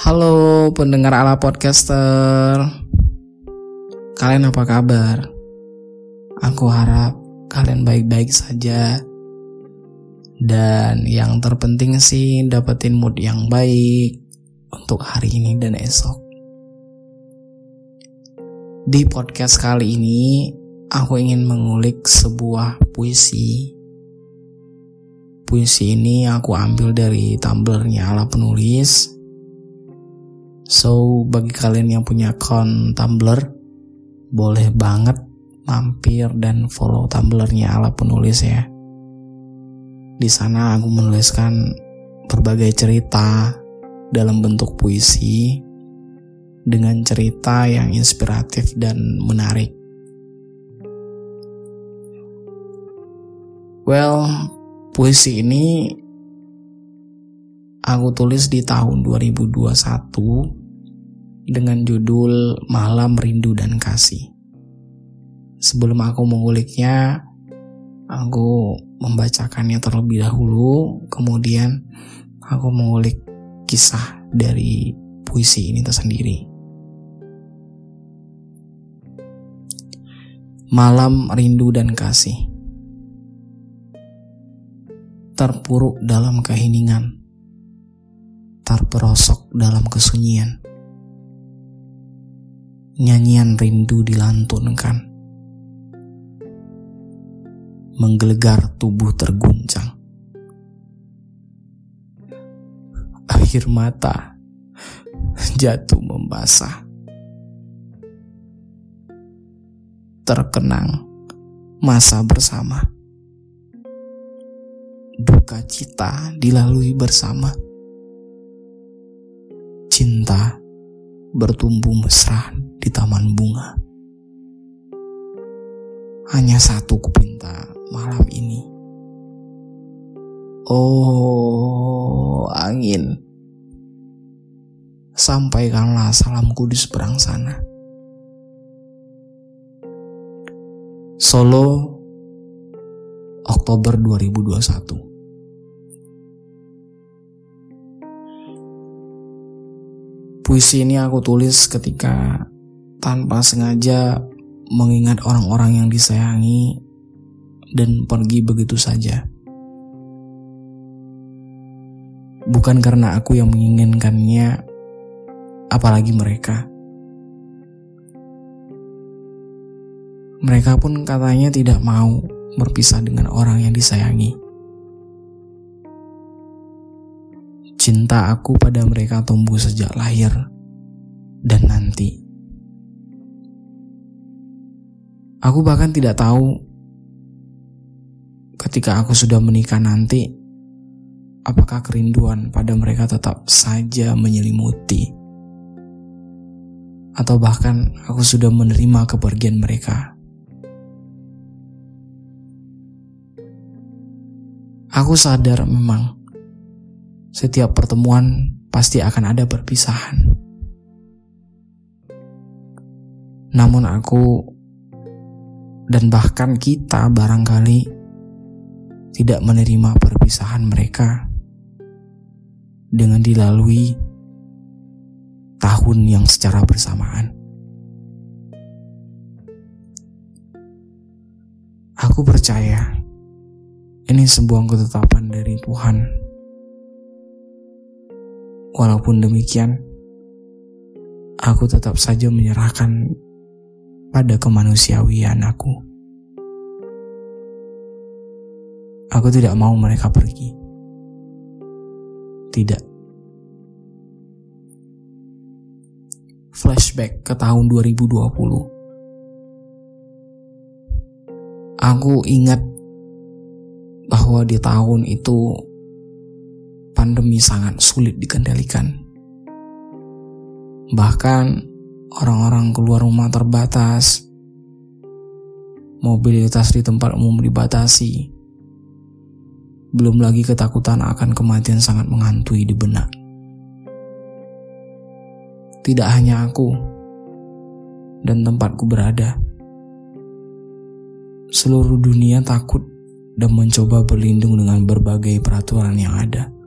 Halo pendengar ala podcaster. Kalian apa kabar? Aku harap kalian baik-baik saja. Dan yang terpenting sih dapetin mood yang baik Untuk hari ini dan esok. Di podcast kali ini Aku ingin mengulik sebuah puisi. Puisi ini aku ambil dari tumblernya ala penulis So, bagi kalian yang punya akun Tumblr, boleh banget mampir dan follow Tumblrnya ala penulis ya. Di sana aku menuliskan berbagai cerita dalam bentuk puisi dengan cerita yang inspiratif dan menarik. Well, puisi ini aku tulis di tahun 2021 dengan judul Malam Rindu dan Kasih. Sebelum aku menguliknya, aku membacakannya terlebih dahulu, kemudian aku mengulik kisah dari puisi ini tersendiri. Malam Rindu dan Kasih Terpuruk dalam keheningan Terperosok dalam kesunyian nyanyian rindu dilantunkan. Menggelegar tubuh terguncang. Akhir mata jatuh membasah. Terkenang masa bersama. Duka cita dilalui bersama. Cinta bertumbuh mesra di taman bunga. Hanya satu kupinta malam ini. Oh, angin. Sampaikanlah salamku di seberang sana. Solo, Oktober 2021. Puisi ini aku tulis ketika tanpa sengaja mengingat orang-orang yang disayangi dan pergi begitu saja. Bukan karena aku yang menginginkannya, apalagi mereka. Mereka pun katanya tidak mau berpisah dengan orang yang disayangi. Cinta aku pada mereka tumbuh sejak lahir dan nanti. Aku bahkan tidak tahu ketika aku sudah menikah nanti, apakah kerinduan pada mereka tetap saja menyelimuti, atau bahkan aku sudah menerima kepergian mereka. Aku sadar memang setiap pertemuan pasti akan ada perpisahan. Namun aku dan bahkan kita barangkali tidak menerima perpisahan mereka dengan dilalui tahun yang secara bersamaan. Aku percaya ini sebuah ketetapan dari Tuhan Walaupun demikian, aku tetap saja menyerahkan pada kemanusiawian aku. Aku tidak mau mereka pergi. Tidak. Flashback ke tahun 2020. Aku ingat bahwa di tahun itu pandemi sangat sulit dikendalikan. Bahkan orang-orang keluar rumah terbatas, mobilitas di tempat umum dibatasi, belum lagi ketakutan akan kematian sangat menghantui di benak. Tidak hanya aku dan tempatku berada, seluruh dunia takut dan mencoba berlindung dengan berbagai peraturan yang ada.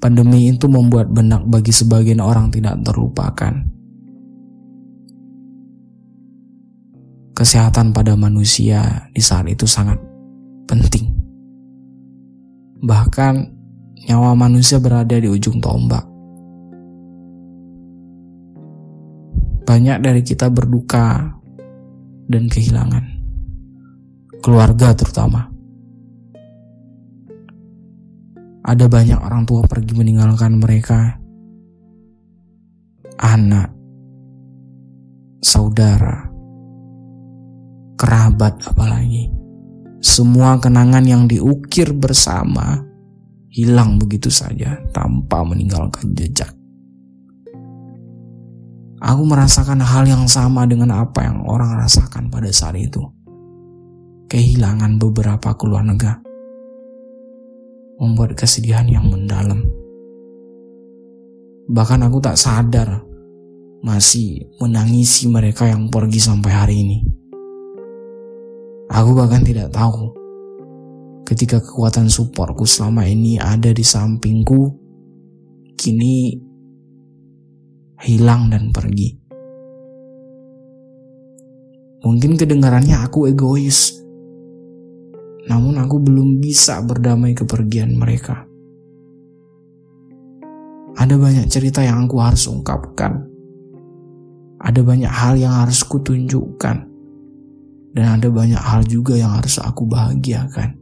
Pandemi itu membuat benak bagi sebagian orang tidak terlupakan. Kesehatan pada manusia di saat itu sangat penting. Bahkan nyawa manusia berada di ujung tombak. Banyak dari kita berduka dan kehilangan. Keluarga terutama. Ada banyak orang tua pergi meninggalkan mereka. Anak, saudara, kerabat apalagi. Semua kenangan yang diukir bersama hilang begitu saja tanpa meninggalkan jejak. Aku merasakan hal yang sama dengan apa yang orang rasakan pada saat itu. Kehilangan beberapa keluarga membuat kesedihan yang mendalam. Bahkan aku tak sadar masih menangisi mereka yang pergi sampai hari ini. Aku bahkan tidak tahu ketika kekuatan supportku selama ini ada di sampingku, kini hilang dan pergi. Mungkin kedengarannya aku egois, namun aku belum bisa berdamai kepergian mereka. Ada banyak cerita yang aku harus ungkapkan. Ada banyak hal yang harus kutunjukkan. Dan ada banyak hal juga yang harus aku bahagiakan.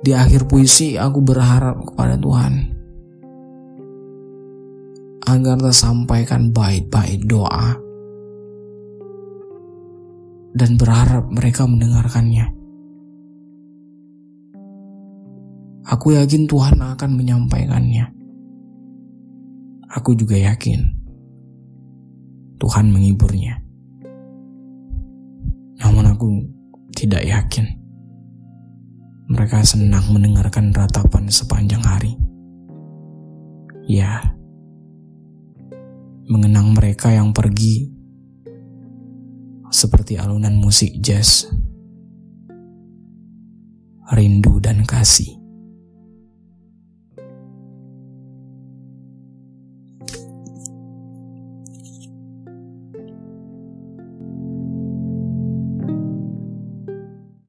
Di akhir puisi aku berharap kepada Tuhan agar tersampaikan bait-bait doa dan berharap mereka mendengarkannya. Aku yakin Tuhan akan menyampaikannya. Aku juga yakin Tuhan menghiburnya. Namun aku tidak yakin mereka senang mendengarkan ratapan sepanjang hari. Ya, mengenang mereka yang pergi seperti alunan musik jazz, rindu dan kasih.